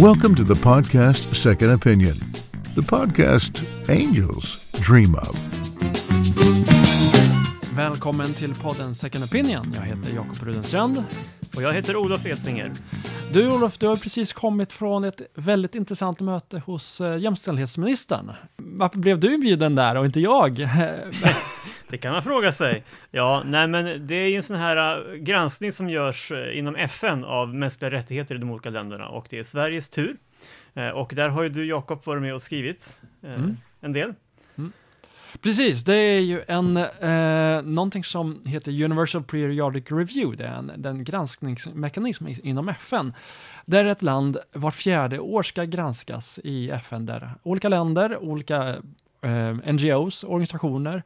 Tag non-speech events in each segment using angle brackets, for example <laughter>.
Welcome to the podcast Second Opinion, the podcast angels dream of. Välkommen till podden Second Opinion. Jag heter Jakob Rudenstrand. Och jag heter Olof Edsinger. Du Olof, du har precis kommit från ett väldigt intressant möte hos eh, jämställdhetsministern. Varför blev du inbjuden där och inte jag? <laughs> Det kan man fråga sig. Ja, nej men det är ju en sån här uh, granskning som görs uh, inom FN av mänskliga rättigheter i de olika länderna och det är Sveriges tur. Uh, och där har ju du Jakob varit med och skrivit mm. en del. Precis, det är ju en, eh, någonting som heter Universal Periodic Review, det är en, den granskningsmekanism inom FN, där ett land vart fjärde år ska granskas i FN, där olika länder, olika eh, NGOs, organisationer,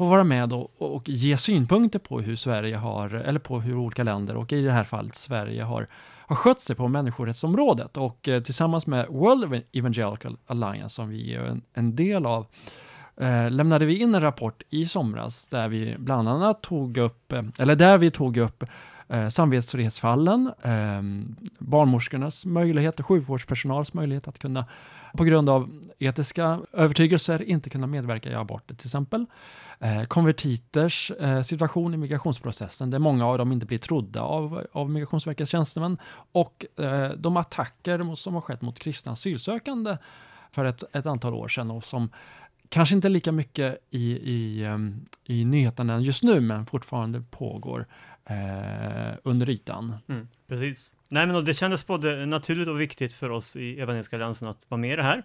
får vara med och, och, ge synpunkter på hur Sverige har, eller på hur olika länder, och i det här fallet Sverige har, har skött sig på människorättsområdet. Och eh, tillsammans med World Evangelical Alliance, som vi är en, en del av, eh, lämnade vi in en rapport i somras där vi bland annat tog upp, eh, eller där vi tog upp eh, samvetsfrihetsfallen, eh, barnmorskornas möjligheter, sjukvårdspersonals möjlighet att kunna på grund av etiska övertygelser inte kunna medverka i aborter till exempel. Eh, konvertiters eh, situation i migrationsprocessen där många av dem inte blir trodda av, av Migrationsverkets tjänstemän och eh, de attacker som har skett mot kristna asylsökande för ett, ett antal år sedan och som kanske inte lika mycket i, i, ehm, i nyheterna just nu, men fortfarande pågår eh, under ytan. Mm, precis. Nej, men det kändes både naturligt och viktigt för oss i Evangeliska Alliansen att vara med i det här.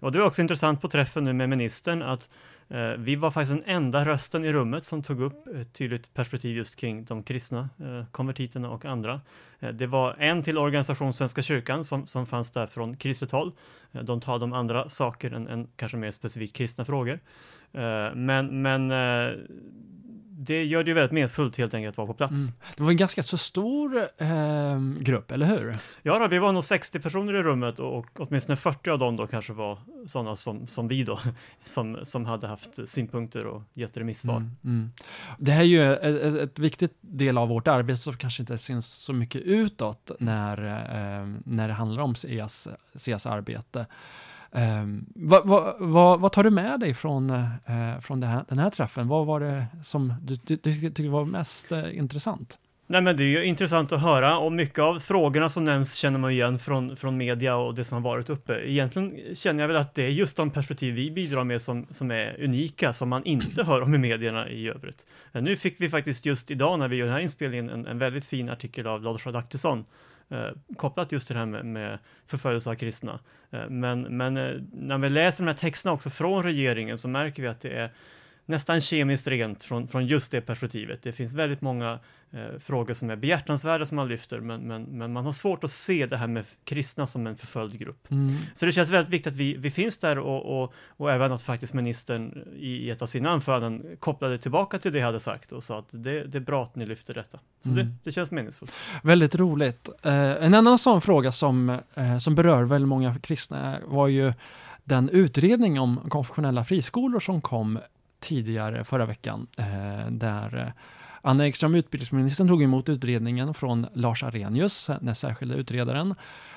Och det var också intressant på träffen nu med ministern att eh, vi var faktiskt den enda rösten i rummet som tog upp ett tydligt perspektiv just kring de kristna eh, konvertiterna och andra. Eh, det var en till organisation Svenska kyrkan som, som fanns där från kristet håll. Eh, de talade om andra saker än, än kanske mer specifikt kristna frågor. Eh, men, men eh, det gör det ju väldigt meningsfullt helt enkelt att vara på plats. Mm. Det var en ganska så stor eh, grupp, eller hur? Ja, då, vi var nog 60 personer i rummet och, och åtminstone 40 av dem då kanske var sådana som, som vi då, <laughs> som, som hade haft synpunkter och gett remissvar. Mm, mm. Det här är ju ett, ett, viktigt del av vårt arbete som kanske inte syns så mycket utåt när, eh, när det handlar om CEAs, CEAs arbete. Ehm, vad, vad, vad, vad, tar du med dig från, eh, från här, den här träffen? Vad var det som du, du, du tyckte var mest eh, intressant? Nej men det är ju intressant att höra och mycket av frågorna som nämns känner man igen från, från media och det som har varit uppe. Egentligen känner jag väl att det är just de perspektiv vi bidrar med som, som är unika, som man inte hör om i medierna i övrigt. Eh, nu fick vi faktiskt just idag när vi gör den här inspelningen en, en väldigt fin artikel av Lars Adaktusson eh, kopplat just till det här med, med förföljelse av kristna. Eh, men men eh, när vi läser de här texterna också från regeringen så märker vi att det är nästan kemiskt rent från, från just det perspektivet. Det finns väldigt många eh, frågor som är behjärtansvärda som man lyfter, men, men, men man har svårt att se det här med kristna som en förföljd grupp. Mm. Så det känns väldigt viktigt att vi, vi finns där och, och, och även att faktiskt ministern i, i ett av sina anföranden kopplade tillbaka till det jag hade sagt och sa att det, det är bra att ni lyfter detta. Så mm. det, det känns meningsfullt. Väldigt roligt. Eh, en annan sån fråga som, eh, som berör väldigt många kristna var ju den utredning om konfessionella friskolor som kom tidigare förra veckan, eh, där Anna Ekström, utbildningsministern, tog emot utredningen från Lars Arrhenius, den särskilda utredaren,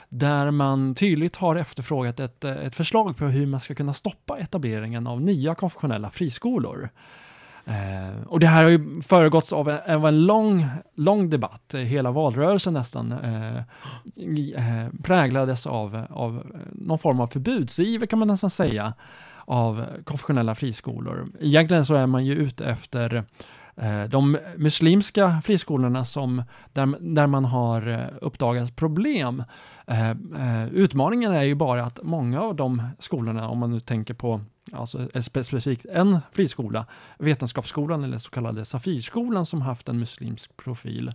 där man tydligt har efterfrågat ett, eh, ett förslag på hur man ska kunna stoppa etableringen av nya konfessionella friskolor. Eh, och det här har ju föregåtts av en, av en lång, lång debatt, hela valrörelsen nästan eh, eh, präglades av, av någon form av förbudsiver kan man nästan säga av konfessionella friskolor. Egentligen så är man ju ute efter Eh, de muslimska friskolorna som, där, där man har eh, uppdagat problem. Eh, utmaningen är ju bara att många av de skolorna, om man nu tänker på alltså specifikt en friskola, Vetenskapsskolan eller så kallade Safirskolan som haft en muslimsk profil,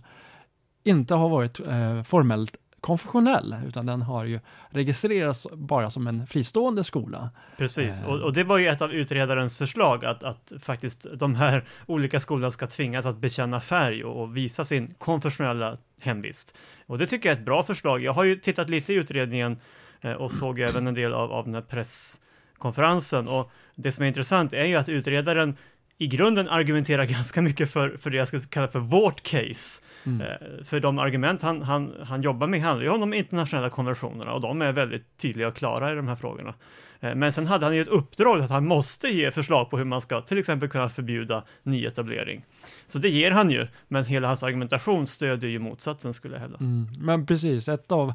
inte har varit eh, formellt konfessionell, utan den har ju registrerats bara som en fristående skola. Precis, och, och det var ju ett av utredarens förslag, att, att faktiskt de här olika skolorna ska tvingas att bekänna färg och, och visa sin konfessionella hemvist. Och det tycker jag är ett bra förslag. Jag har ju tittat lite i utredningen eh, och såg även en del av, av den här presskonferensen och det som är intressant är ju att utredaren i grunden argumenterar <laughs> ganska mycket för, för det jag skulle kalla för vårt case. Mm. Eh, för de argument han, han, han jobbar med handlar ju om de internationella konventionerna och de är väldigt tydliga och klara i de här frågorna. Eh, men sen hade han ju ett uppdrag att han måste ge förslag på hur man ska till exempel kunna förbjuda nyetablering. Så det ger han ju, men hela hans argumentation stödjer ju motsatsen skulle jag hävda. Mm. Men precis, ett av,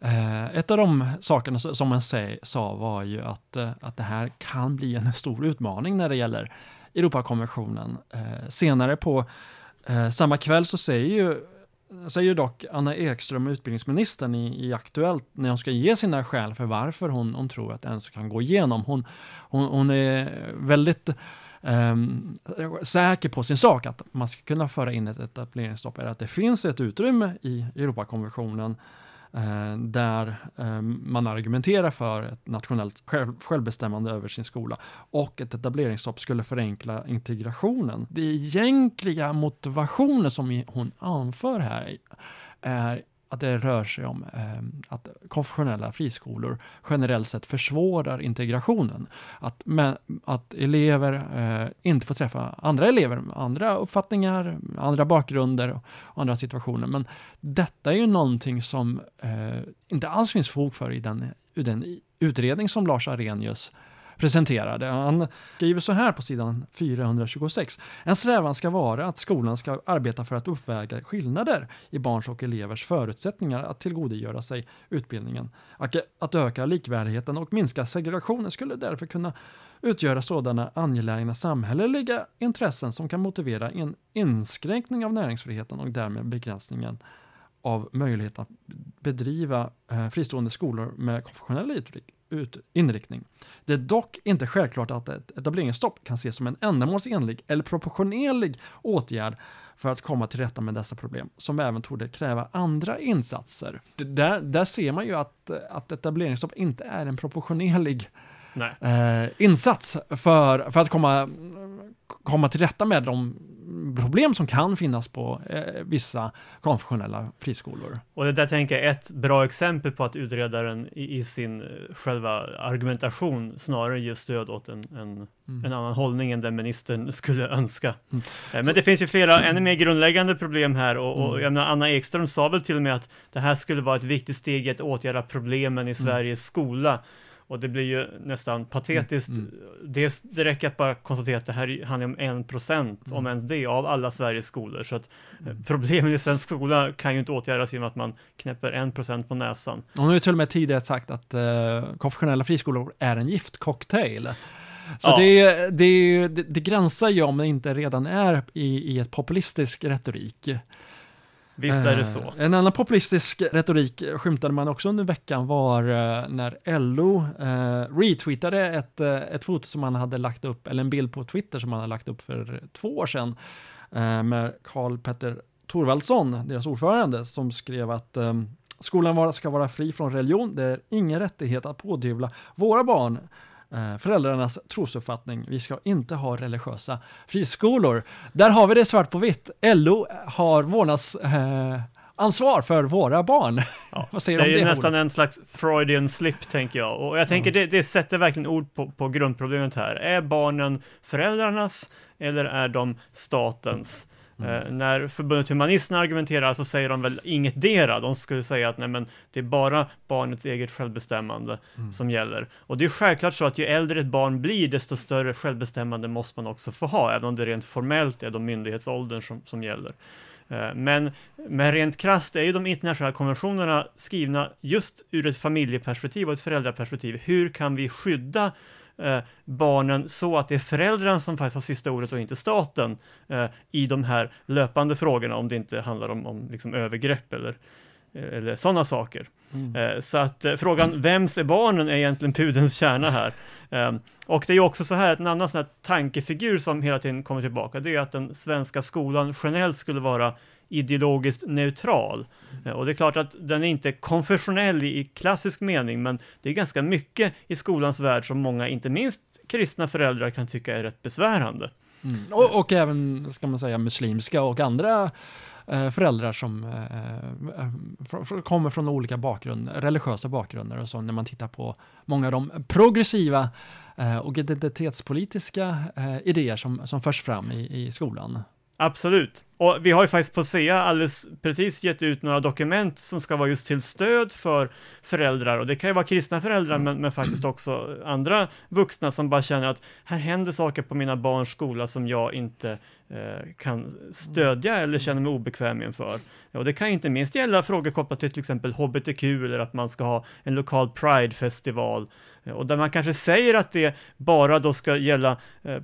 eh, ett av de sakerna som man sa var ju att, att det här kan bli en stor utmaning när det gäller Europakonventionen. Eh, senare på eh, samma kväll så säger ju säger dock Anna Ekström, utbildningsministern i, i Aktuellt, när hon ska ge sina skäl för varför hon, hon tror att det ens kan gå igenom. Hon, hon, hon är väldigt ehm, säker på sin sak, att man ska kunna föra in ett etableringsstopp, är att det finns ett utrymme i Europakonventionen eh, Eh, där eh, man argumenterar för ett nationellt själv, självbestämmande över sin skola och ett etableringsstopp skulle förenkla integrationen. Det egentliga motivationen som hon anför här är att det rör sig om eh, att konfessionella friskolor generellt sett försvårar integrationen. Att, med, att elever eh, inte får träffa andra elever med andra uppfattningar, andra bakgrunder och andra situationer. Men detta är ju någonting som eh, inte alls finns fog för i den, i den utredning som Lars Arrhenius presenterade. Han skriver så här på sidan 426. En strävan ska vara att skolan ska arbeta för att uppväga skillnader i barns och elevers förutsättningar att tillgodogöra sig utbildningen. Att, att öka likvärdigheten och minska segregationen skulle därför kunna utgöra sådana angelägna samhälleliga intressen som kan motivera en inskränkning av näringsfriheten och därmed begränsningen av möjligheten att bedriva eh, fristående skolor med konfessionell inriktning. Det är dock inte självklart att ett etableringsstopp kan ses som en ändamålsenlig eller proportionerlig åtgärd för att komma till rätta med dessa problem, som även torde kräva andra insatser. Där, där ser man ju att, att etableringsstopp inte är en proportionerlig eh, insats för, för att komma, komma till rätta med de problem som kan finnas på eh, vissa konfessionella friskolor. Och det där tänker jag är ett bra exempel på att utredaren i, i sin eh, själva argumentation snarare ger stöd åt en, en, Mm. en annan hållning än den ministern <laughs> skulle önska. Mm. Eh, Men det finns ju flera ännu mer grundläggande problem här och, och Mm. jag menar, Anna Ekström sa väl till och med att det här skulle vara ett viktigt steg i att åtgärda problemen Mm. i Sveriges skola. Och det blir ju nästan patetiskt. Mm, Dels, det räcker att bara konstatera att det här handlar om en procent, Mm. om ens det, av alla Sveriges skolor. Så att eh, problemen i svensk skola kan ju inte åtgärdas genom att man knäpper en procent på näsan. Hon har ju till och med tidigare sagt att eh, konfessionella friskolor är en giftcocktail. Så Ja. det, det, det, det gränsar ju om det inte redan är i, i ett populistisk retorik. Visst är det Eh, så. En annan populistisk retorik skymtade man också under veckan var eh, när LO eh, retweetade ett, ett foto som man hade lagt upp, eller en bild på Twitter som man hade lagt upp för två år sedan med Karl Petter Thorvaldsson, deras ordförande, som skrev att skolan ska vara fri från religion, det är ingen rättighet att pådyvla våra barn föräldrarnas trosuppfattning. Vi ska inte ha religiösa friskolor. Där har vi det svart på vitt. LO har vårdnadsansvar eh, ansvar för våra barn. Ja, <laughs> det är det, nästan en slags Freudian slip, tänker jag. Och jag tänker det, det sätter verkligen ord på, på grundproblemet här. Är barnen föräldrarnas eller är de statens? Eh, när förbundet Humanisterna argumenterar så säger de väl inget dera. De skulle säga att nej, men det är bara barnets eget självbestämmande som gäller. Och det är självklart så att ju äldre ett barn blir, desto större självbestämmande måste man också få ha, även om det rent formellt är de myndighetsåldern som, som gäller. Eh, Men, men rent krasst är ju de internationella konventionerna skrivna just ur ett familjeperspektiv och ett föräldraperspektiv. Hur kan vi skydda eh, barnen så att det är föräldrarna som faktiskt har sista ordet och inte staten eh, i de här löpande frågorna, om det inte handlar om, om liksom övergrepp eller, eller sådana saker. Mm. Eh, Så att eh, frågan, vems är barnen, är egentligen pudens kärna här. Eh, Och det är ju också så här, att en annan sån tankefigur som hela tiden kommer tillbaka, det är att den svenska skolan generellt skulle vara ideologiskt neutral. Eh, Och det är klart att den är inte konfessionell i klassisk mening, men det är ganska mycket i skolans värld som många, inte minst kristna föräldrar, kan tycka är rätt besvärande. Mm. Och, och även, ska man säga, muslimska och andra eh, föräldrar som eh, kommer från olika bakgrunder, religiösa bakgrunder och så när man tittar på många av de progressiva och identitetspolitiska idéer som, som förs fram i, i skolan. Absolut. Och vi har ju faktiskt på SEA alldeles precis gett ut några dokument som ska vara just till stöd för föräldrar och det kan ju vara kristna föräldrar men, men faktiskt också andra vuxna som bara känner att här händer saker på mina barns skola som jag inte eh, kan stödja eller känner mig obekväm inför. Och det kan inte minst gälla frågor kopplat till till exempel HBTQ eller att man ska ha en lokal Pride-festival och där man kanske säger att det bara då ska gälla eh,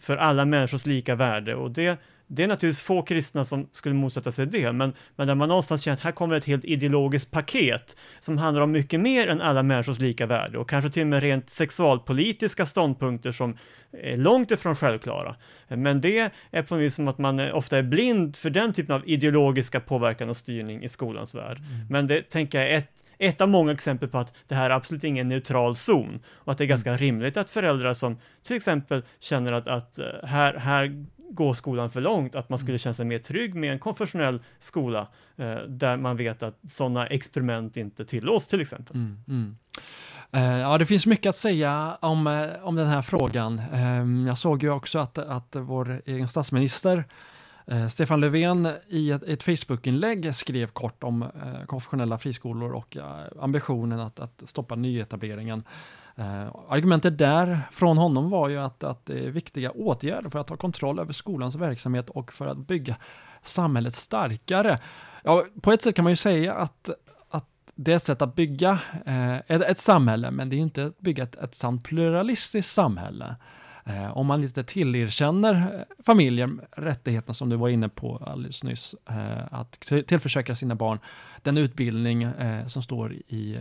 för alla människors lika värde och det det är naturligtvis få kristna som skulle motsätta sig det, men, men där man någonstans känner att här kommer ett helt ideologiskt paket som handlar om mycket mer än alla människors lika värde och kanske till och med rent sexualpolitiska ståndpunkter som är långt ifrån självklara. Men det är på något vis som att man ofta är blind för den typen av ideologiska påverkan och styrning i skolans värld. Mm. Men det tänker jag är ett ett av många exempel på att det här är absolut ingen neutral zon och att det är ganska rimligt att föräldrar som till exempel känner att, att eh, här, här går skolan för långt, att man skulle mm. känna sig mer trygg med en konfessionell skola eh, där man vet att sådana experiment inte tillåts till exempel. Mm, mm. Uh, ja, det finns mycket att säga om, uh, om den här frågan. Uh, jag såg ju också att, att vår egen statsminister uh, Stefan Löfven i ett, ett Facebookinlägg skrev kort om konfessionella friskolor och ambitionen att, att stoppa nyetableringen Eh, argumentet där från honom var ju att, att det är viktiga åtgärder för att ta kontroll över skolans verksamhet och för att bygga samhället starkare. Ja, på ett sätt kan man ju säga att, att det är ett sätt att bygga eh, ett, ett, samhälle, men det är inte att bygga ett, ett sant pluralistiskt samhälle. Eh, om man lite tillerkänner eh, familjer rättigheterna som du var inne på alldeles nyss, eh, att tillförsäkra sina barn den utbildning eh, som står i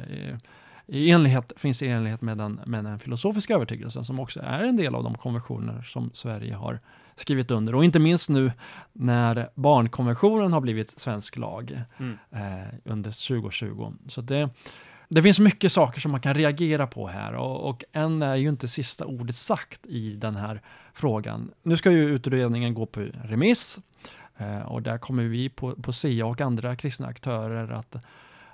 i enlighet, finns i enlighet med den, med den filosofiska övertygelsen som också är en del av de konventioner som Sverige har skrivit under. Och inte minst nu när barnkonventionen har blivit svensk lag mm. eh, under 2020. Så det, det finns mycket saker som man kan reagera på här och, och än är ju inte sista ordet sagt i den här frågan. Nu ska ju utredningen gå på remiss eh, och där kommer vi på, på SIA och andra kristna aktörer att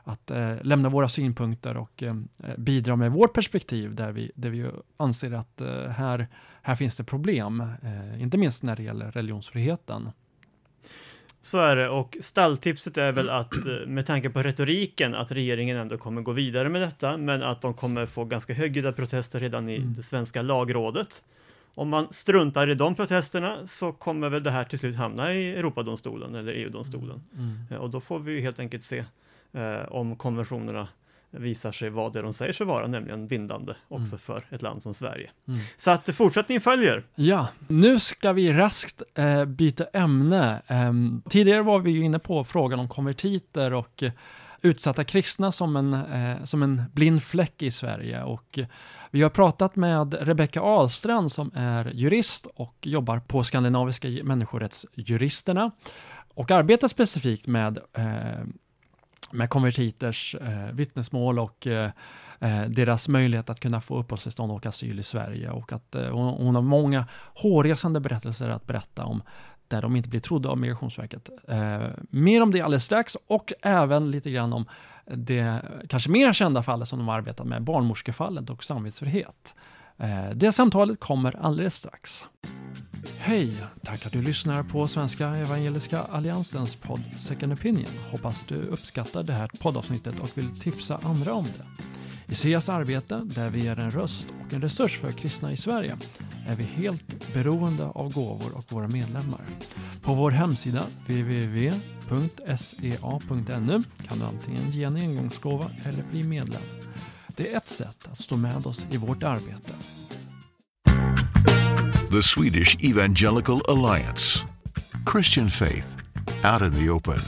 att eh, lämna våra synpunkter och eh, bidra med vårt perspektiv där vi, där vi anser att eh, här, här finns det problem, eh, inte minst när det gäller religionsfriheten. Så är det och stalltipset är väl <clears throat> att eh, med tanke på retoriken att regeringen ändå kommer gå vidare med detta men att de kommer få ganska högljudda protester redan i mm. det svenska lagrådet. Om man struntar i de protesterna så kommer väl det här till slut hamna i Europadomstolen eller EU-domstolen. Mm. Mm. Eh, och då får vi helt enkelt se eh, om konventionerna visar sig vara det de säger sig vara, nämligen bindande också mm. för ett land som Sverige. Mm. Så att fortsättning följer. Ja, nu ska vi raskt eh, byta ämne. Eh, tidigare var vi ju inne på frågan om konvertiter och eh, utsatta kristna som en, eh, som en blind fläck i Sverige. Och vi har pratat med Rebecka Ahlstrand som är jurist och jobbar på Skandinaviska människorättsjuristerna och arbetar specifikt med eh, med konvertiters eh, vittnesmål och eh, eh, deras möjlighet att kunna få uppehållstillstånd och asyl i Sverige och att eh, hon, hon har många hårresande berättelser att berätta om där de inte blir trodda av Migrationsverket. Eh, mer om det alldeles strax och även lite grann om det kanske mer kända fallet som de har arbetat med, barnmorskefallet och samvetsfrihet. Eh, det samtalet kommer alldeles strax. Hej! Tack att du lyssnar på Svenska Evangeliska Alliansens podd Second Opinion. Hoppas du uppskattar det här poddavsnittet och vill tipsa andra om det. I SEAs arbete, där vi är en röst och en resurs för kristna i Sverige, är vi helt beroende av gåvor och våra medlemmar. På vår hemsida www.sea.nu kan du antingen ge en engångsgåva eller bli medlem. Det är ett sätt att stå med oss i vårt arbete. The Swedish Evangelical Alliance Christian faith out in the open.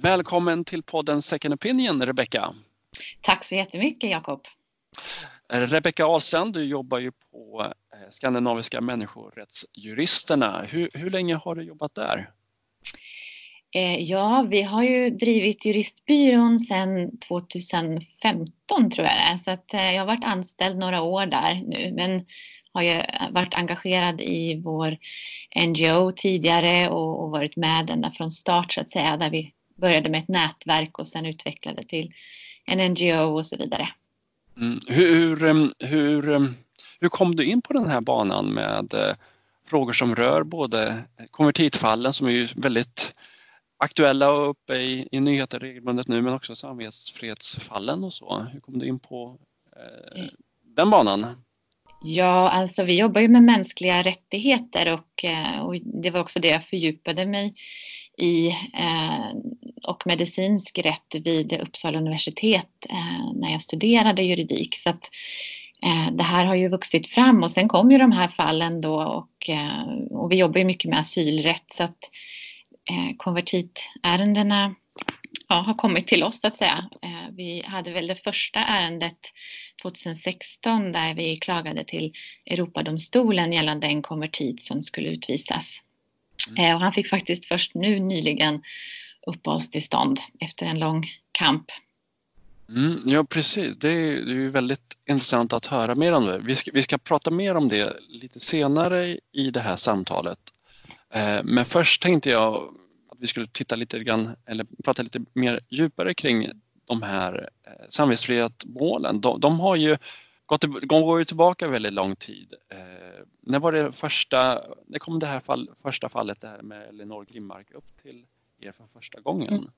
Välkommen till podden Second Opinion, Rebecka. Tack så jättemycket, Jakob. Rebecka Ahlstrand, du jobbar ju på eh, Skandinaviska människorättsjuristerna. Hur, hur länge har du jobbat där? Eh, ja, vi har ju drivit juristbyrån sedan 2015 tror jag det är. Så att, eh, jag har varit anställd några år där nu men har ju varit engagerad i vår NGO tidigare och, och varit med ända från start så att säga, där vi började med ett nätverk och sen utvecklade till en NGO och så vidare. Mm. Hur, hur, eh, hur kom du in på den här banan med frågor som rör både konvertitfallen som är ju väldigt aktuella och uppe i, i nyheter regelbundet nu men också samvetsfredsfallen och så. Hur kom du in på eh, den banan? Ja, alltså vi jobbar ju med mänskliga rättigheter och, eh, och det var också det jag fördjupade mig i eh, och medicinsk rätt vid Uppsala universitet eh, när jag studerade juridik. Så att, eh, det här har ju vuxit fram och sen kom ju de här fallen då och, eh, och vi jobbar ju mycket med asylrätt så att konvertitärendena ja, har kommit till oss så att säga. Eh, vi hade väl det första ärendet 2016 där vi klagade till Europadomstolen gällande en konvertit som skulle utvisas. Mm. Eh, och han fick faktiskt först nu nyligen uppehållstillstånd efter en lång kamp. Mm, ja precis, det är, det är väldigt intressant att höra mer om det. Vi ska, vi ska prata mer om det lite senare i det här samtalet. Eh, men först tänkte jag att vi skulle titta lite grann, eller prata lite mer djupare kring de här eh, samvetsfrihetsmålen. De, de har ju gått, de går ju tillbaka väldigt lång tid. Eh, när var det första, när kom det här fall, första fallet det här med Elinor Grimmark upp till er för första gången? Mm.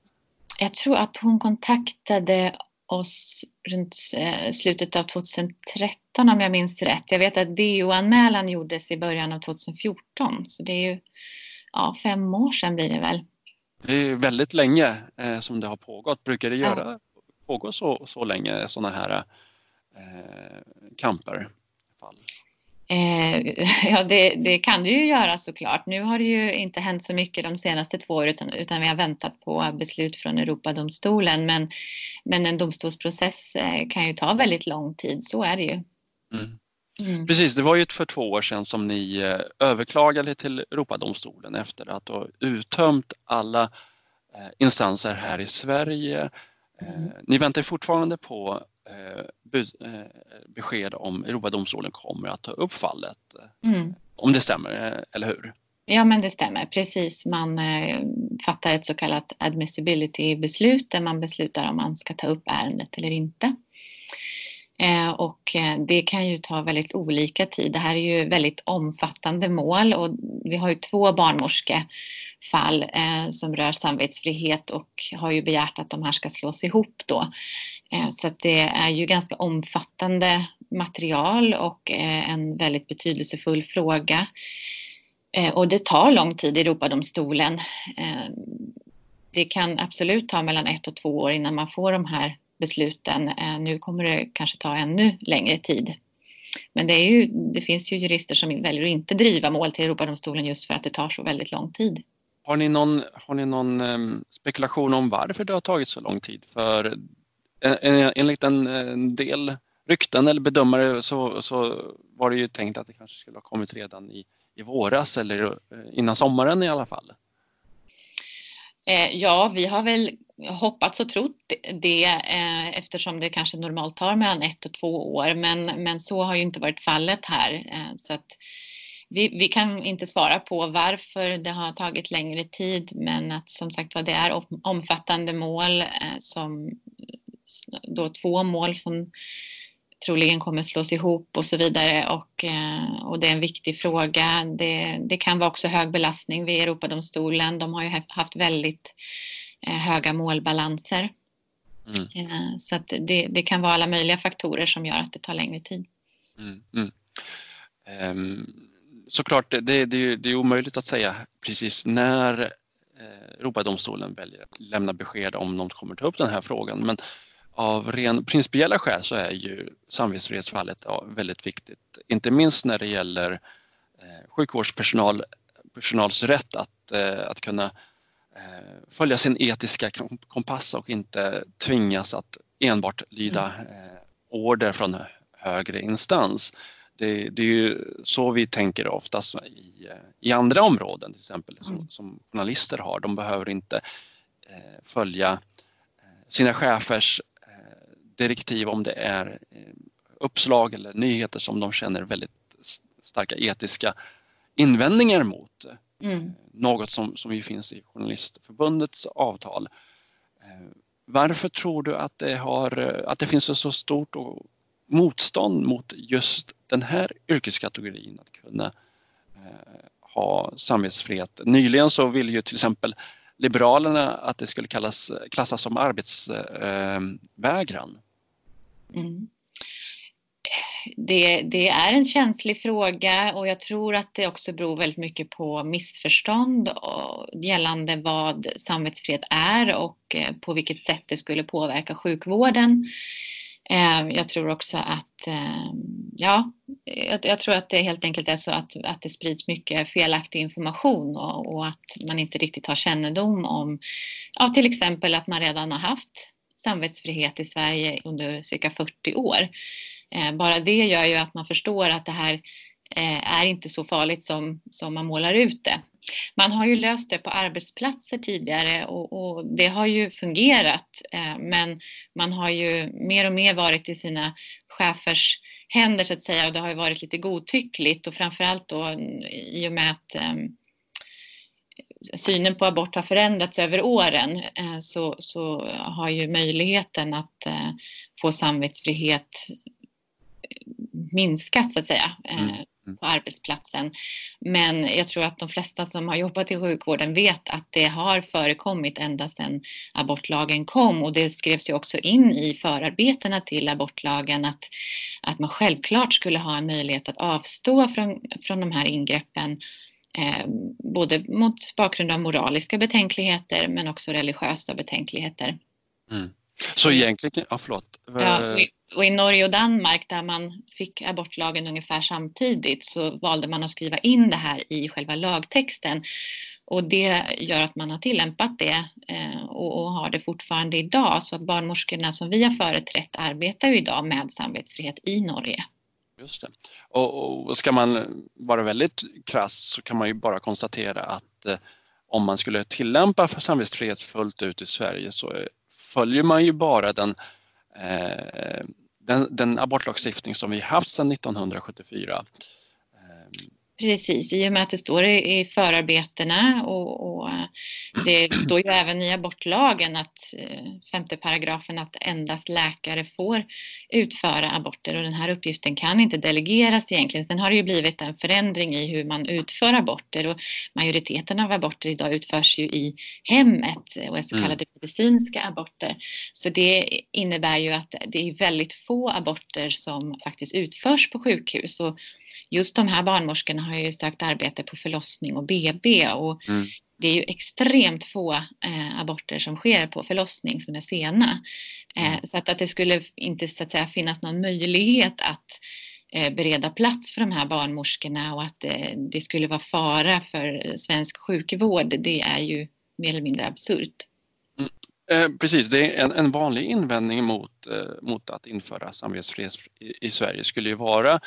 Jag tror att hon kontaktade oss runt eh, slutet av 2013 om jag minns rätt. Jag vet att DO-anmälan gjordes i början av 2014 så det är ju ja, fem år sedan blir det väl. Det är väldigt länge eh, som det har pågått. Brukar det göra, ja. pågå så, så länge sådana här eh, kamper? Fall? Eh, <laughs> ja, det, det, kan det ju göra såklart. Nu har det ju inte hänt så mycket de senaste två åren utan, utan vi har väntat på beslut från Europadomstolen. Men, men en domstolsprocess eh, kan ju ta väldigt lång tid, så är det ju. Mm. Mm. Precis, det var ju för två år sedan som ni eh, överklagade till Europadomstolen efter att ha uttömt alla instanser här i Sverige. Mm. Ni väntar fortfarande på besked om Europadomstolen kommer att ta upp fallet. Mm. Om det stämmer, eller hur? Ja, men det stämmer. Precis. Man fattar ett så kallat admissibility-beslut där man beslutar om man ska ta upp ärendet eller inte. Eh, och eh, det kan ju ta väldigt olika tid. Det här är ju väldigt omfattande mål och vi har ju två barnmorskefall eh, som rör samvetsfrihet och har ju begärt att de här ska slås ihop då. Så att det är ju ganska omfattande material och en väldigt betydelsefull fråga. Och det tar lång tid i Europadomstolen. Det kan absolut ta mellan ett och två år innan man får de här besluten. Eh, nu kommer det kanske ta ännu längre tid. Men det, är ju, det finns ju jurister som väljer att inte driva mål till Europadomstolen just för att det tar så väldigt lång tid. Har ni någon, har ni någon ehm, spekulation om varför det har tagit så lång tid? För eh, eh, enligt en, del rykten eller bedömare så, så var det ju tänkt att det kanske skulle ha kommit redan i, i våras eller innan sommaren i alla fall. Eh, ja, vi har väl hoppats och trott det eh, eftersom det kanske normalt tar mellan ett och två år. Men, men så har ju inte varit fallet här. Eh, så att vi, vi kan inte svara på varför det har tagit längre tid men att som sagt var det är omfattande mål eh, som då två mål som troligen kommer slås ihop och så vidare och, och det är en viktig fråga. Det, det kan vara också hög belastning vid Europadomstolen. De har ju haft väldigt Eh, höga målbalanser. Mm. Eh, så att det, det, kan vara alla möjliga faktorer som gör att det tar längre tid. Mm, mm. Um, såklart, det, det, det, är omöjligt att säga precis när eh, Europadomstolen väljer att lämna besked om de kommer ta upp den här frågan. Men av ren principiella skäl så är ju samvetsfrihetsfallet väldigt viktigt. Inte minst när det gäller eh, sjukvårdspersonal personals rätt att, eh, att kunna Eh, följa sin etiska kompass och inte tvingas att enbart lyda mm. order från högre instans. Det, det, är ju så vi tänker oftast i, i andra områden, till exempel som, mm. som journalister har. De behöver inte följa sina chefers direktiv om det är uppslag eller nyheter som de känner väldigt starka etiska invändningar mot. Mm. Något som, som ju finns i Journalistförbundets avtal. Eh, varför tror du att det, har, att det finns ett så stort motstånd mot just den här yrkeskategorin att kunna eh, ha samvetsfrihet? Nyligen så ville ju till exempel Liberalerna att det skulle kallas, klassas som arbetsvägran. Mm det, det, är en känslig fråga och jag tror att det också beror väldigt mycket på missförstånd gällande vad samvetsfrihet är och eh, på vilket sätt det skulle påverka sjukvården. Ehm, jag tror också att, ehm, ja, jag tror att det helt enkelt är så att, att det sprids mycket felaktig information och, och att man inte riktigt har kännedom om, ja, till exempel att man redan har haft samvetsfrihet i Sverige under cirka 40 år. Ehm, bara det gör ju att man förstår att det här eh, är inte så farligt som, som man målar ut det. Man har ju löst det på arbetsplatser tidigare och, och, det har ju fungerat. Eh, men man har ju mer och mer varit i sina chefers händer så att säga och det har ju varit lite godtyckligt och framförallt då i och med att ehm, synen på abort har förändrats över åren eh, så, så har ju möjligheten att eh, få samvetsfrihet minskat så att säga eh, mm. Mm. på arbetsplatsen. Men jag tror att de flesta som har jobbat i sjukvården vet att det har förekommit ända sedan abortlagen kom och det skrevs ju också in i förarbetena till abortlagen att, att man självklart skulle ha en möjlighet att avstå från, från de här ingreppen eh, både mot bakgrund av moraliska betänkligheter men också religiösa betänkligheter. Mm. Så egentligen, ja förlåt. Ja, och i Norge och Danmark där man fick abortlagen ungefär samtidigt så valde man att skriva in det här i själva lagtexten. Och det gör att man har tillämpat det eh, och, har det fortfarande idag. Så att barnmorskorna som vi har företrätt arbetar ju idag med samvetsfrihet i Norge. Just det. Och, och ska man vara väldigt krass så kan man ju bara konstatera att eh, om man skulle tillämpa samvetsfrihet fullt ut i Sverige så följer man ju bara den eh, den, den abortlagstiftning som vi haft sedan 1974 Precis, i och med att det står i, förarbetena och, och, eh, det står ju även i abortlagen att eh, femte paragrafen att endast läkare får utföra aborter och den här uppgiften kan inte delegeras egentligen. Sen har det ju blivit en förändring i hur man utför aborter och majoriteten av aborter idag utförs ju i hemmet och är så mm. kallade mm. medicinska aborter. Så det innebär ju att det är väldigt få aborter som faktiskt utförs på sjukhus och just de här barnmorskorna har ju sökt arbete på förlossning och BB och mm. det är ju extremt få eh, aborter som sker på förlossning som är sena. Eh, mm. så att, att det skulle inte så att säga, finnas någon möjlighet att eh, bereda plats för de här barnmorskorna och att eh, det skulle vara fara för svensk sjukvård, det är ju mer eller mindre absurt. Mm. Eh, precis, det är en, en vanlig invändning mot, eh, mot att införa samvetsfrihet i, i Sverige skulle ju vara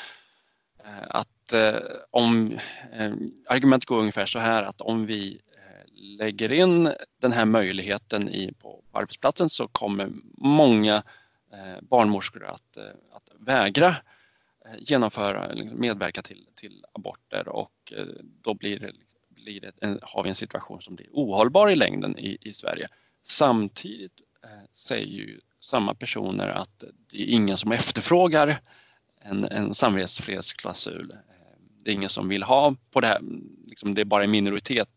Eh, att eh, om eh, argumentet går ungefär så här att om vi eh, lägger in den här möjligheten i, på, på arbetsplatsen så kommer många eh, barnmorskor att, att vägra genomföra, liksom medverka till, till aborter och då blir det, blir det en, har vi en situation som blir ohållbar i längden i, i Sverige. Samtidigt säger ju samma personer att det är ingen som efterfrågar en, en samvetsfrihetsklausul. Eh, det är ingen som vill ha på det här, liksom det är bara en minoritet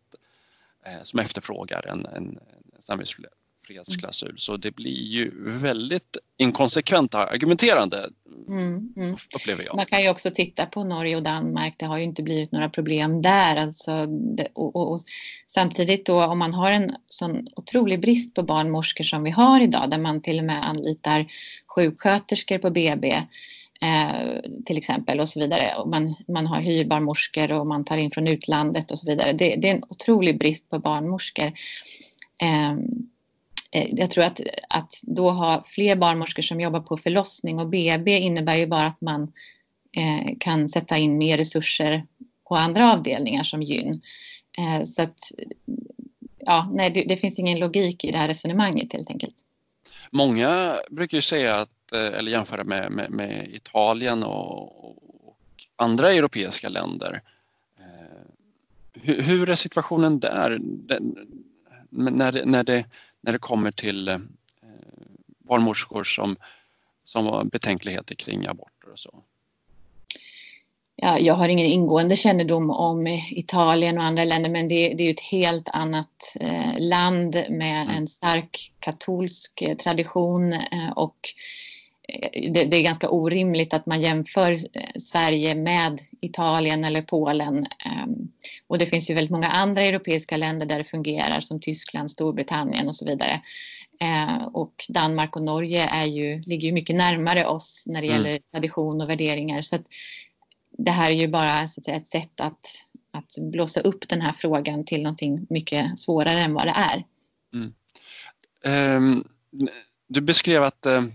eh, som efterfrågar en, en, samvetsfrihetsklausul. Så det blir ju väldigt inkonsekvent argumenterande mm, mm. upplever jag. Man kan ju också titta på Norge och Danmark. Det har ju inte blivit några problem där. Alltså, det, och, och, och, samtidigt då om man har en sån otrolig brist på barnmorskor som vi har idag där man till och med anlitar sjuksköterskor på BB Eh, till exempel och så vidare. Och man, man har hyrbarnmorskor och man tar in från utlandet och så vidare. Det, det är en otrolig brist på barnmorskor. Ehm, eh, jag tror att, att då ha fler barnmorskor som jobbar på förlossning och BB innebär ju bara att man eh, kan sätta in mer resurser på andra avdelningar som gyn. Eh, så att, ja, nej, det, det finns ingen logik i det här resonemanget helt enkelt. Många brukar ju säga att Eh, eller jämföra med, med, med Italien och, och, andra europeiska länder. Hur, hur är situationen där när det, när det, när det kommer till barnmorskor som, som har betänkligheter kring aborter och så? ja, jag har ingen ingående kännedom om Italien och andra länder men det, det är ett helt annat eh, land med mm. en stark katolsk eh, tradition eh, och eh, det, det, är ganska orimligt att man jämför eh, Sverige med Italien eller Polen. Ehm, och det finns ju väldigt många andra europeiska länder där det fungerar som Tyskland, Storbritannien och så vidare. och Danmark och Norge är ju, ligger ju mycket närmare oss när det mm. gäller mm. tradition och värderingar. Så det här är ju bara så att säga, ett sätt att, att blåsa upp den här frågan till någonting mycket svårare än vad det är. Mm. Um, du beskrev att um,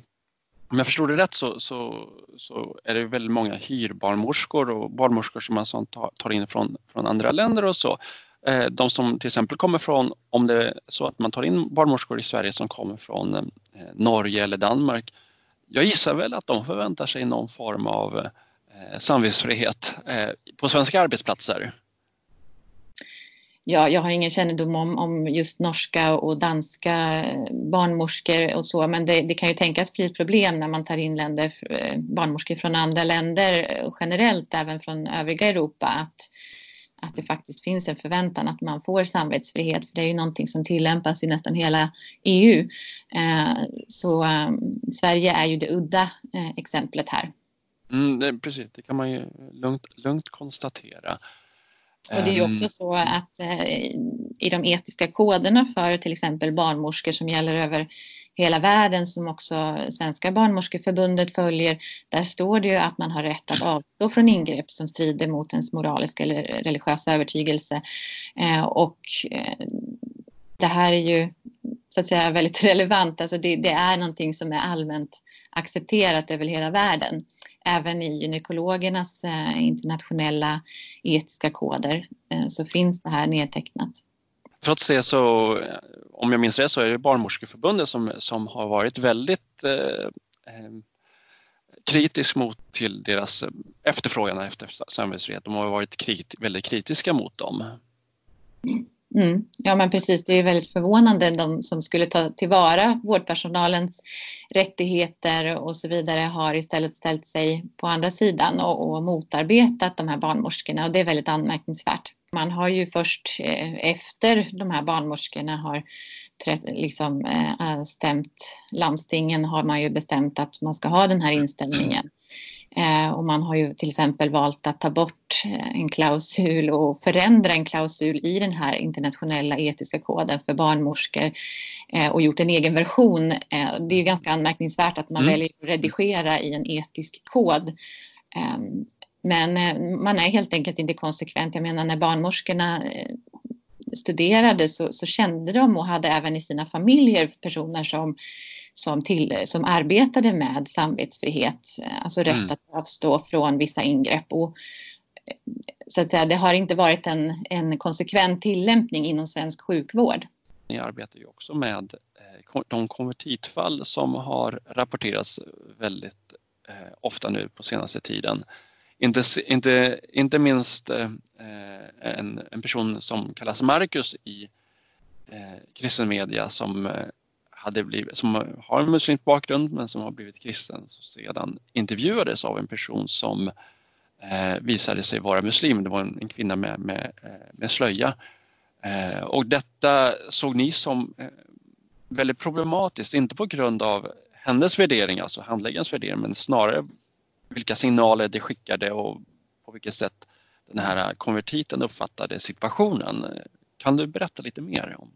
om jag förstod det rätt så, så, så, är det väldigt många hyrbarnmorskor och barnmorskor som man sånt tar in från, från andra länder och så. Eh, de som till exempel kommer från, om det är så att man tar in barnmorskor i Sverige som kommer från eh, Norge eller Danmark. Jag gissar väl att de förväntar sig någon form av eh, samvetsfrihet på svenska arbetsplatser? Ja, jag har ingen kännedom om, om just norska och danska eh, barnmorskor och så, men det, det, kan ju tänkas bli ett problem när man tar in länder, eh, barnmorskor från andra länder eh, generellt, även från övriga Europa, att, att det faktiskt finns en förväntan att man får samvetsfrihet, för det är ju någonting som tillämpas i nästan hela EU. Så ehm, Sverige är ju det udda exemplet här. Mm, det, precis, det kan man ju lugnt, lugnt konstatera. Och det är ju också ehm, så att eh, i de etiska koderna för till exempel barnmorskor som gäller över hela världen som också Svenska barnmorskeförbundet följer, där står det ju att man har rätt att avstå från ingrepp som strider mot ens moraliska eller religiösa övertygelse. Eh, och eh, det här är ju så att säga väldigt <laughs> relevant. Alltså det, det, är någonting som är allmänt accepterat över hela världen. Även i gynekologernas eh, internationella etiska koder eh, så finns det här nedtecknat. Trots det så, om jag minns rätt, så är det Barnmorskeförbundet som, som har varit väldigt eh, eh kritisk mot till deras efterfrågan efter samvetsfrihet. De har varit krit, väldigt kritiska mot dem. Mm. Mm. Ja men precis, det är väldigt förvånande de som skulle ta tillvara vårdpersonalens rättigheter och så vidare har istället ställt sig på andra sidan och, och motarbetat de här barnmorskorna och det är väldigt anmärkningsvärt. Man har ju först eh, efter de här barnmorskorna har liksom, eh, stämt landstingen har man ju bestämt att man ska ha den här inställningen. Eh, och man har ju till exempel valt att ta bort eh, en klausul och förändra en klausul i den här internationella etiska koden för barnmorskor eh, och gjort en egen version. Det är ju ganska anmärkningsvärt att man mm. väljer att redigera i en etisk kod. Ehm, men man är helt enkelt inte konsekvent. Jag menar när barnmorskorna studerade så, så kände de och hade även i sina familjer personer som som, till, som arbetade med samvetsfrihet, alltså rätt mm. att avstå från vissa ingrepp. Och, så att säga, det har inte varit en, en konsekvent tillämpning inom svensk sjukvård. Ni arbetar ju också med eh, de konvertitfall som har rapporterats väldigt eh, ofta nu på senaste tiden. Inte, inte, inte minst eh, en, en person som kallas Marcus i kristen media som hade blivit, som har en muslimsk bakgrund men som har blivit kristen sedan intervjuades av en person som eh, visade sig vara muslim. Det var en, en kvinna med, med, eh, med slöja. Eh, och detta såg ni som eh, väldigt problematiskt, inte på grund av hennes värdering, alltså handläggarens värdering, men snarare vilka signaler det skickade och på vilket sätt den här konvertiten uppfattade situationen. Kan du berätta lite mer om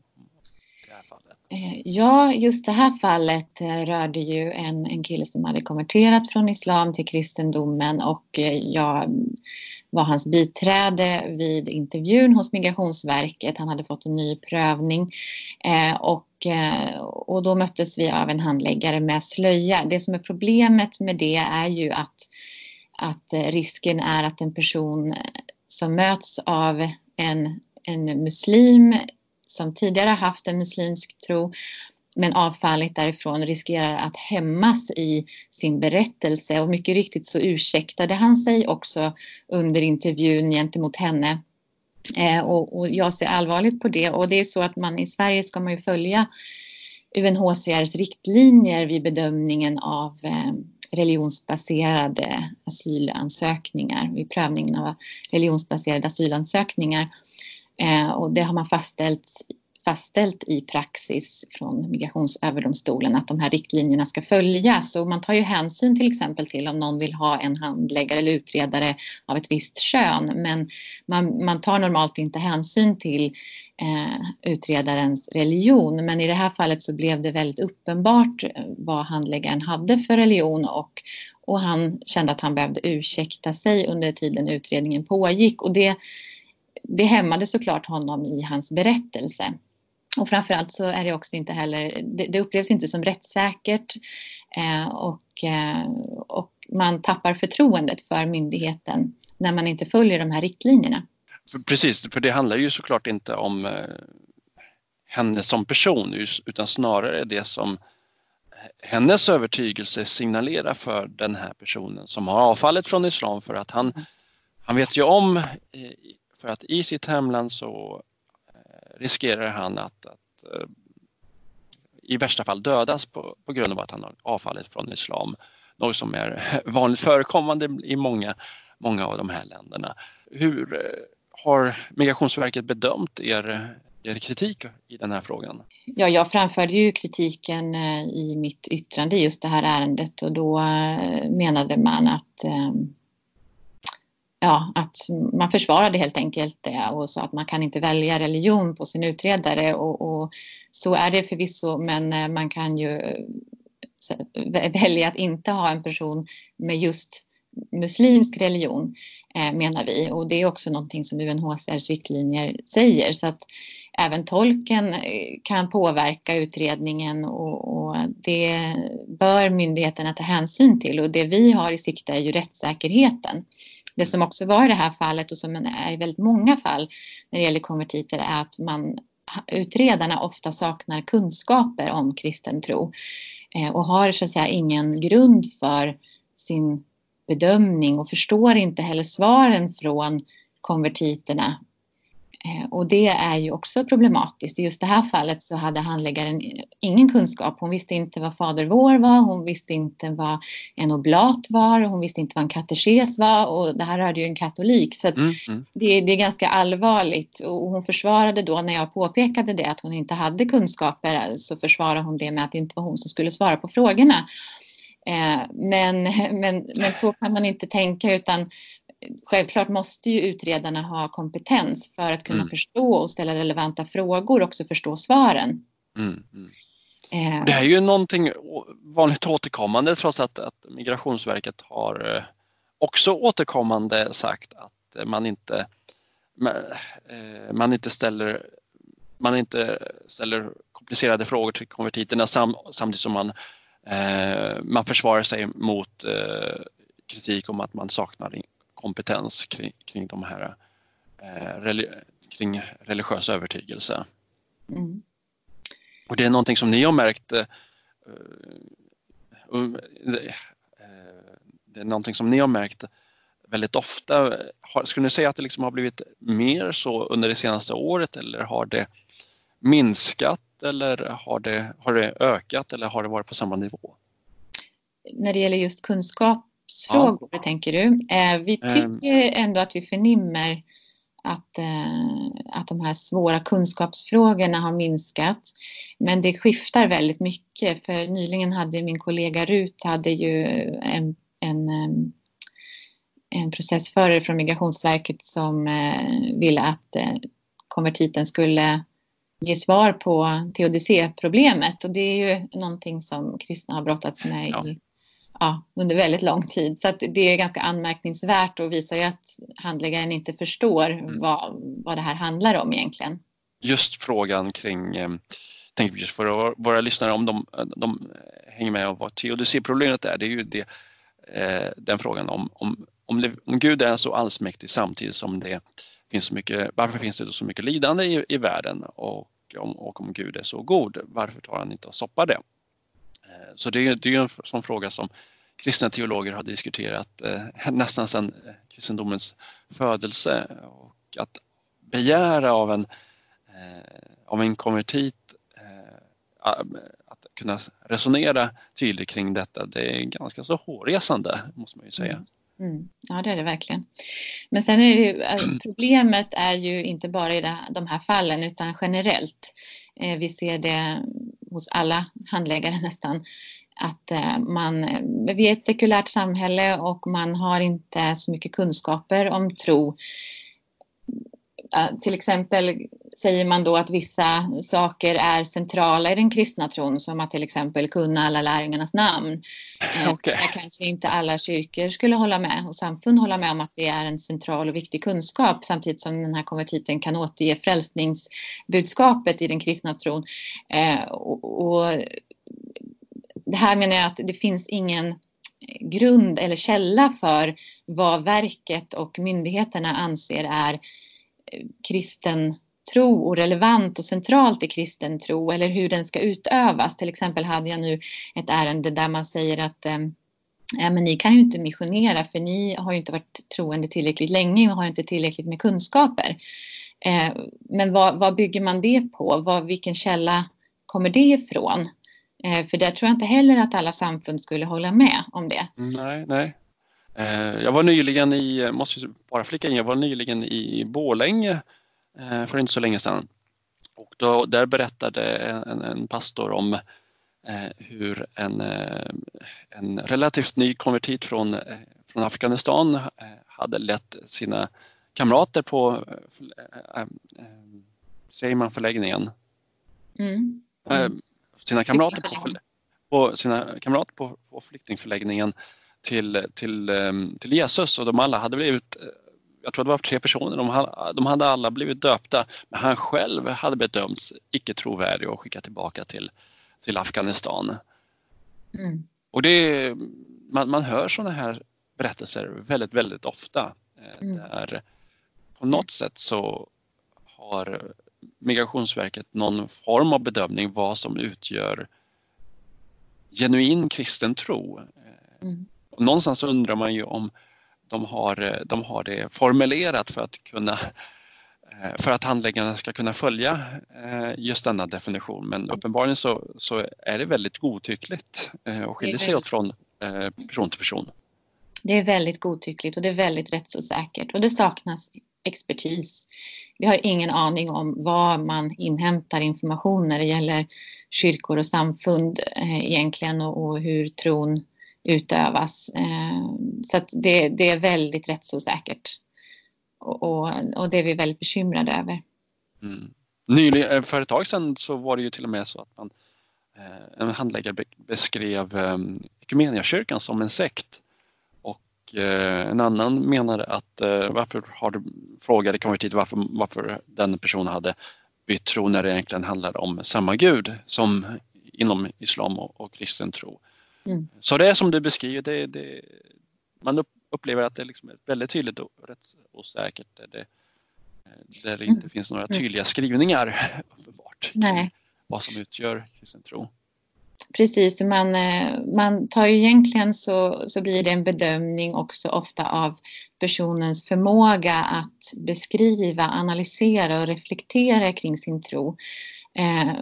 Eh, ja, just det här fallet eh, rörde ju en, en kille som hade konverterat från islam till kristendomen och eh, jag mm, var hans biträde vid intervjun hos Migrationsverket. Han hade fått en ny prövning och, och då möttes vi av en handläggare med slöja. Det som är problemet med det är ju att, att risken är att en person som möts av en, en muslim som tidigare haft en muslimsk tro men avfallit därifrån riskerar att hämmas i sin berättelse och mycket riktigt så ursäktade han sig också under intervjun gentemot henne. Eh, och, och, jag ser allvarligt på det och det är så att man i Sverige ska man ju följa UNHCRs riktlinjer vid bedömningen av eh, religionsbaserade asylansökningar, vid prövningen av religionsbaserade asylansökningar. Eh, och det har man fastställt fastställt i praxis från Migrationsöverdomstolen att de här riktlinjerna ska följas. Och man tar ju hänsyn till exempel till om någon vill ha en handläggare eller utredare av ett visst kön. Men man, man tar normalt inte hänsyn till eh, utredarens religion. Men i det här fallet så blev det väldigt uppenbart eh, vad handläggaren hade för religion. Och, och han kände att han behövde ursäkta sig under tiden utredningen pågick. Och det det hämmade såklart honom i hans berättelse. Och framförallt så är det också inte heller, det, det upplevs inte som rättssäkert eh, och, eh, och man tappar förtroendet för myndigheten när man inte följer de här riktlinjerna. Precis, för det handlar ju såklart inte om eh, henne som person utan snarare det som hennes övertygelse signalerar för den här personen som har avfallit från islam för att han, han vet ju om eh, för att i sitt hemland så eh, riskerar han att, att eh, i värsta fall dödas på, på grund av att han har avfallit från islam. Något som är <laughs> vanligt förekommande i många, många av de här länderna. Hur eh, har Migrationsverket bedömt er, er kritik i den här frågan? Ja, jag framförde ju kritiken i mitt yttrande i just det här ärendet och då menade man att ja, att man försvarade helt enkelt det och sa att man kan inte välja religion på sin utredare och, och så är det förvisso men eh, man kan ju eh, välja att inte ha en person med just muslimsk religion eh, menar vi. Och det är också någonting som UNHCRs riktlinjer säger. Så att även tolken eh, kan påverka utredningen och, och, det bör myndigheterna ta hänsyn till. Och det vi har i sikte är ju rättssäkerheten. Det som också var i det här fallet och som är i väldigt många fall när det gäller konvertiter är att man, utredarna ofta saknar kunskaper om kristen tro eh, och har så att säga ingen grund för sin bedömning och förstår inte heller svaren från konvertiterna och det är ju också problematiskt. I just det här fallet så hade handläggaren ingen kunskap. Hon visste inte vad Fader vår var, hon visste inte vad en oblat var, hon visste inte vad en katekes var och det här rörde ju en katolik. Så mm, mm. Det, det, är ganska allvarligt och hon försvarade då när jag påpekade det att hon inte hade kunskaper så försvarade hon det med att det inte var hon som skulle svara på frågorna. Eh, men, <laughs> men, men så kan man inte tänka utan självklart måste ju utredarna ha kompetens för att kunna mm. förstå och ställa relevanta frågor och också förstå svaren. Mm, mm. Eh. Det är ju någonting vanligt återkommande trots att, att Migrationsverket har eh, också återkommande sagt att man inte, eh, man inte ställer man inte ställer komplicerade frågor till konvertiterna sam, samtidigt som man, eh, man försvarar sig mot eh, kritik om att man saknar kompetens kring, kring de här eh, kring religiös övertygelse. Mm. Och det är någonting som ni har märkt uh, uh, det är någonting som ni har märkt väldigt ofta. Har, skulle ni säga att det liksom har blivit mer så under det senaste året eller har det minskat eller har det, har det ökat eller har det varit på samma nivå? När det gäller just kunskap kunskapsfrågor, ja. tänker du? Eh, vi ehm. tycker ändå att vi förnimmer att, eh, att de här svåra kunskapsfrågorna har minskat. Men det skiftar väldigt mycket. För nyligen hade min kollega Rut hade ju en, en, en processförare från Migrationsverket som eh, ville att konvertiten skulle ge svar på teodicé-problemet och det är ju någonting som kristna har brottats med ja. i ja, under väldigt lång tid. Så det är ganska anmärkningsvärt och visar ju att handläggaren inte förstår mm. vad, vad det här handlar om egentligen. Just frågan kring, eh, tänk just för våra lyssnare om de, de hänger med om vad teodicéproblemet är, det är ju det, eh, den frågan om, om, om, om Gud är så allsmäktig samtidigt som det finns så mycket, varför finns det så mycket lidande i, i världen? Och om, och om Gud är så god, varför tar han inte och stoppar det? Eh, så det, det är en sån fråga som kristna teologer har diskuterat eh, nästan sedan eh, kristendomens födelse. Och att begära av en, av en konvertit att kunna resonera tydligt kring detta, det är ganska så hårresande måste man ju säga. Mm. Mm. Ja, det är det verkligen. Men sen är det ju, <clears throat> problemet är ju inte bara i de här fallen utan generellt. Vi ser det hos alla handläggare nästan att eh, man, vi är ett sekulärt samhälle och man har inte så mycket kunskaper om tro. Eh, till exempel säger man då att vissa saker är centrala i den kristna tron som att till exempel kunna alla lärjungarnas namn. Eh, <laughs> okay. Där kanske inte alla kyrkor skulle hålla med och samfund hålla med om att det är en central och viktig kunskap samtidigt som den här konvertiten kan återge frälsningsbudskapet i den kristna tron. Eh, och, det här menar jag att det finns ingen grund eller källa för vad verket och myndigheterna anser är eh, kristen tro och relevant och centralt i kristen tro eller hur den ska utövas. Till exempel hade jag nu ett ärende där man säger att eh, ja, men ni kan ju inte missionera för ni har ju inte varit troende tillräckligt länge och har inte tillräckligt med kunskaper. Eh, men vad, vad, bygger man det på? Vad, vilken källa kommer det ifrån? Eh, för där tror jag inte heller att alla samfund skulle hålla med om det. Nej, nej. Eh, jag var nyligen i, måste bara flika in, jag var nyligen i Bålänge för inte så länge sedan. Och då, där berättade en, en pastor om hur en, en relativt ny konvertit från, från Afghanistan hade lett sina kamrater på, säger man förläggningen? Mm. Mm sina kamrater på, på, sina kamrater på, på flyktingförläggningen till, till, till Jesus och de alla hade blivit jag tror det var tre personer, de hade, de hade alla blivit döpta men han själv hade bedömts icke trovärdig och skickad tillbaka till, till Afghanistan. Mm. Och det, man, man hör sådana här berättelser väldigt, väldigt ofta. Eh, mm. Där på något sätt så har Migrationsverket någon form av bedömning vad som utgör genuin kristen tro. Mm. Och någonstans undrar man ju om de har, de har det formulerat för att kunna eh, för att handläggarna ska kunna följa eh, just denna definition. Men uppenbarligen så, så är det väldigt godtyckligt eh, och skiljer sig åt från person till person. Det är väldigt godtyckligt och det är väldigt rättsosäkert och det saknas expertis. Vi har ingen aning om var man inhämtar information när det gäller kyrkor och samfund eh, egentligen och, och, hur tron utövas. Eh, så det, det, är väldigt rättsosäkert. Och, och, och, det är vi väldigt bekymrade över. Mm. Nyligen, eh, för ett tag sedan så var det ju till och med så att man, eh, en handläggare beskrev eh, Equmeniakyrkan som en sekt Och en annan menade att varför har du, frågade konvertit varför, varför den personen hade bytt tro när det egentligen handlar om samma gud som inom islam och, och kristen tro. Mm. Så det är som du beskriver, det, det, man upplever att det liksom är väldigt tydligt och rätt osäkert där det, där det inte mm. finns några mm. tydliga skrivningar <laughs> uppenbart. Nej. vad som utgör kristen tro. Precis, man, eh, man tar ju egentligen så, så blir det en bedömning också ofta av personens förmåga att beskriva, analysera och reflektera kring sin tro. Eh,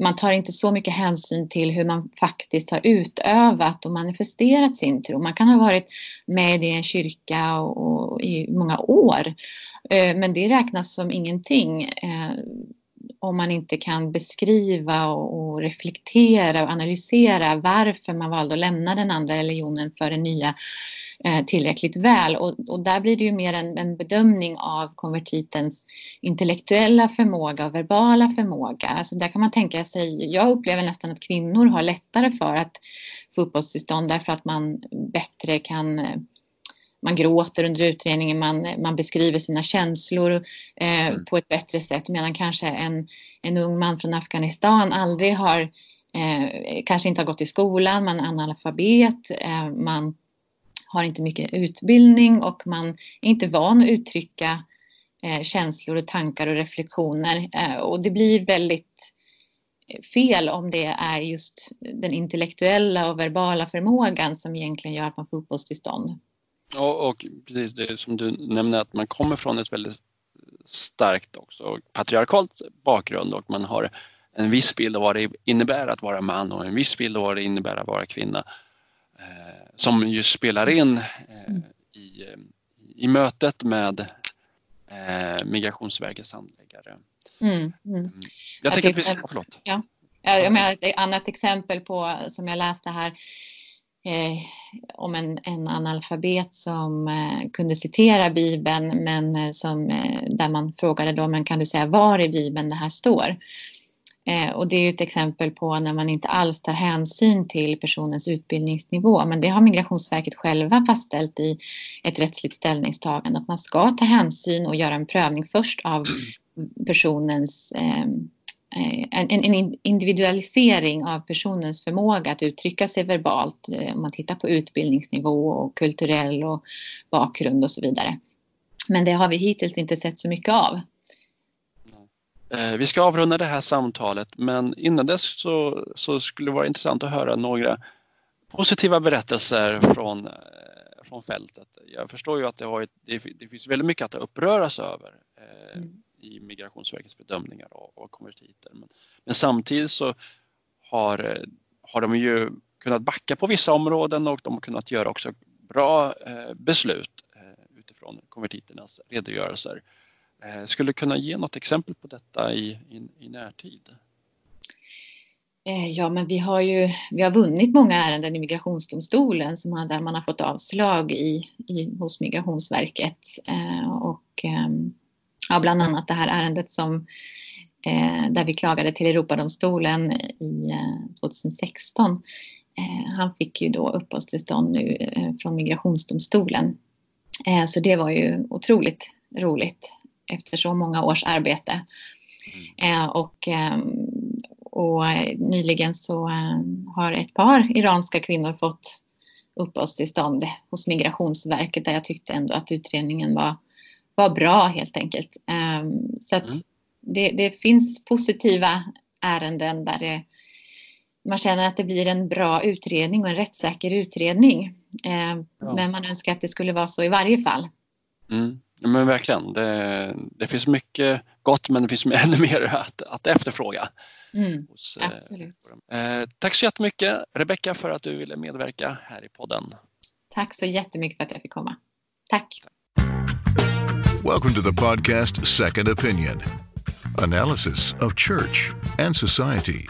man tar inte så mycket hänsyn till hur man faktiskt har utövat och manifesterat sin tro. Man kan ha varit med i en kyrka och, och i många år, eh, men det räknas som ingenting eh, om man inte kan beskriva och, reflektera och analysera varför man valde att lämna den andra religionen för den nya eh, tillräckligt väl. Och, och, där blir det ju mer en, en, bedömning av konvertitens intellektuella förmåga och verbala förmåga. Alltså där kan man tänka sig, jag upplever nästan att kvinnor har lättare för att få uppehållstillstånd därför att man bättre kan eh, man gråter under utredningen, man, man beskriver sina känslor eh, mm. på ett bättre sätt medan kanske en, en ung man från Afghanistan aldrig har, eh, kanske inte har gått i skolan, man är analfabet, eh, man har inte mycket utbildning och man är inte van att uttrycka eh, känslor och tankar och reflektioner. Eh, och det blir väldigt eh, fel om det är just den intellektuella och verbala förmågan som egentligen gör att man får uppehållstillstånd. Och, och precis det som du nämner att man kommer från ett väldigt starkt också patriarkalt bakgrund och man har en viss bild av vad det innebär att vara man och en viss bild av vad det innebär att vara kvinna. Eh, som ju spelar in eh, mm. i, i mötet med eh, Migrationsverkets handläggare. Mm, mm. Jag, tänker att vi ska, förlåt. Ja. Jag menar, ett annat exempel på som jag läste här eh, om en, en analfabet som eh, kunde citera Bibeln men eh, som, eh, där man frågade då, men kan du säga var i Bibeln det här står? Eh, och det är ju ett exempel på när man inte alls tar hänsyn till personens utbildningsnivå. Men det har Migrationsverket själva fastställt i ett rättsligt ställningstagande att man ska ta hänsyn och göra en prövning först av personens eh, Eh, en, en, individualisering av personens förmåga att uttrycka sig verbalt eh, om man tittar på utbildningsnivå och kulturell och bakgrund och så vidare. Men det har vi hittills inte sett så mycket av. Eh, vi ska avrunda det här samtalet men innan dess så, så skulle det vara intressant att höra några positiva berättelser från, från fältet. Jag förstår ju att det, varit, det, det finns väldigt mycket att uppröras över. Mm i Migrationsverkets bedömningar av, av konvertiter. Men, men, samtidigt så har, har de ju kunnat backa på vissa områden och de har kunnat göra också bra eh, beslut eh, utifrån konvertiternas redogörelser. Eh, skulle du kunna ge något exempel på detta i, i, i närtid? Eh, ja, men vi har ju vi har vunnit många ärenden i Migrationsdomstolen som har, där man har fått avslag i, i, hos Migrationsverket. Eh, och, eh, Ja, bland annat det här ärendet som eh, där vi klagade till Europadomstolen i eh, 2016. Eh, han fick ju då uppehållstillstånd nu eh, från Migrationsdomstolen. Eh, så det var ju otroligt roligt efter så många års arbete. Mm. Eh, och, och nyligen så har ett par iranska kvinnor fått uppehållstillstånd hos Migrationsverket där jag tyckte ändå att utredningen var var bra helt enkelt. Ehm, så att mm. det, det, finns positiva ärenden där det, man känner att det blir en bra utredning och en rättssäker utredning. Ehm, ja. Men man önskar att det skulle vara så i varje fall. Mm. Men verkligen, det, det, finns mycket gott men det finns <laughs> ännu mer att, att efterfråga. Mm, hos, eh, absolut. Eh, tack så jättemycket Rebecka för att du ville medverka här i podden. Tack så jättemycket för att jag fick komma. Tack. Welcome to the podcast Second Opinion analysis of church and society